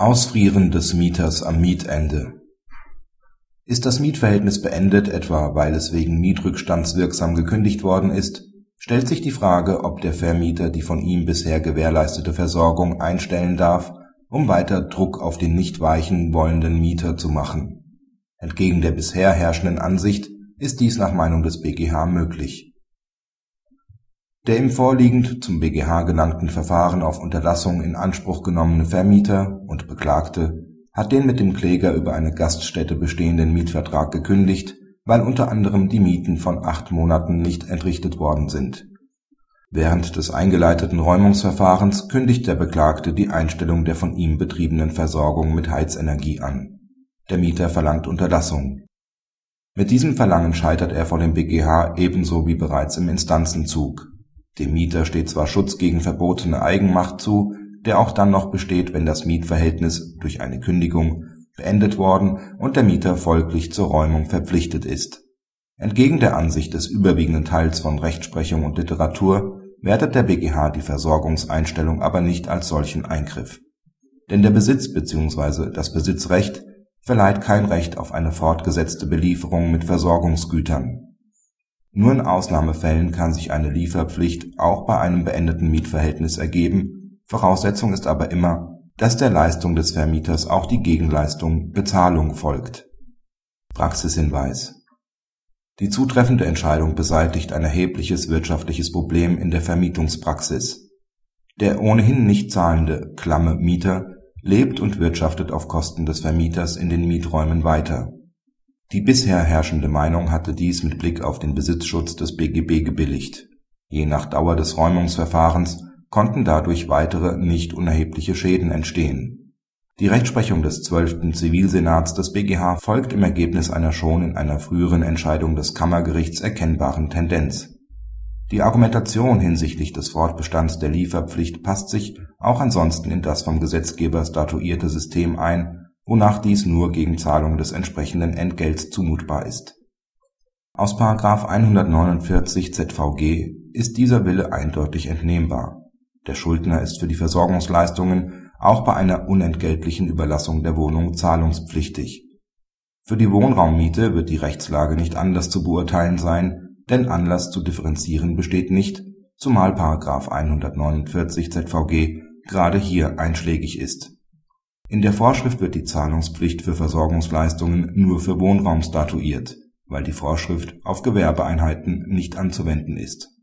Ausfrieren des Mieters am Mietende Ist das Mietverhältnis beendet, etwa weil es wegen Mietrückstands wirksam gekündigt worden ist, stellt sich die Frage, ob der Vermieter die von ihm bisher gewährleistete Versorgung einstellen darf, um weiter Druck auf den nicht weichen wollenden Mieter zu machen. Entgegen der bisher herrschenden Ansicht ist dies nach Meinung des BGH möglich der im vorliegend zum BGH gelangten Verfahren auf Unterlassung in Anspruch genommene Vermieter und Beklagte hat den mit dem Kläger über eine Gaststätte bestehenden Mietvertrag gekündigt, weil unter anderem die Mieten von acht Monaten nicht entrichtet worden sind. Während des eingeleiteten Räumungsverfahrens kündigt der Beklagte die Einstellung der von ihm betriebenen Versorgung mit Heizenergie an. Der Mieter verlangt Unterlassung. Mit diesem Verlangen scheitert er vor dem BGH ebenso wie bereits im Instanzenzug dem Mieter steht zwar Schutz gegen verbotene Eigenmacht zu, der auch dann noch besteht, wenn das Mietverhältnis durch eine Kündigung beendet worden und der Mieter folglich zur Räumung verpflichtet ist. Entgegen der Ansicht des überwiegenden Teils von Rechtsprechung und Literatur wertet der BGH die Versorgungseinstellung aber nicht als solchen Eingriff. Denn der Besitz bzw. das Besitzrecht verleiht kein Recht auf eine fortgesetzte Belieferung mit Versorgungsgütern nur in Ausnahmefällen kann sich eine Lieferpflicht auch bei einem beendeten Mietverhältnis ergeben, Voraussetzung ist aber immer, dass der Leistung des Vermieters auch die Gegenleistung Bezahlung folgt. Praxishinweis Die zutreffende Entscheidung beseitigt ein erhebliches wirtschaftliches Problem in der Vermietungspraxis. Der ohnehin nicht zahlende klamme Mieter lebt und wirtschaftet auf Kosten des Vermieters in den Mieträumen weiter die bisher herrschende Meinung hatte dies mit Blick auf den Besitzschutz des BGB gebilligt. Je nach Dauer des Räumungsverfahrens konnten dadurch weitere nicht unerhebliche Schäden entstehen. Die Rechtsprechung des zwölften Zivilsenats des BGH folgt im Ergebnis einer schon in einer früheren Entscheidung des Kammergerichts erkennbaren Tendenz. Die Argumentation hinsichtlich des Fortbestands der Lieferpflicht passt sich auch ansonsten in das vom Gesetzgeber statuierte System ein wonach dies nur gegen Zahlung des entsprechenden Entgelts zumutbar ist. Aus § 149 ZVG ist dieser Wille eindeutig entnehmbar. Der Schuldner ist für die Versorgungsleistungen auch bei einer unentgeltlichen Überlassung der Wohnung zahlungspflichtig. Für die Wohnraummiete wird die Rechtslage nicht anders zu beurteilen sein, denn Anlass zu differenzieren besteht nicht, zumal § 149 ZVG gerade hier einschlägig ist in der Vorschrift wird die Zahlungspflicht für Versorgungsleistungen nur für Wohnraum statuiert, weil die Vorschrift auf Gewerbeeinheiten nicht anzuwenden ist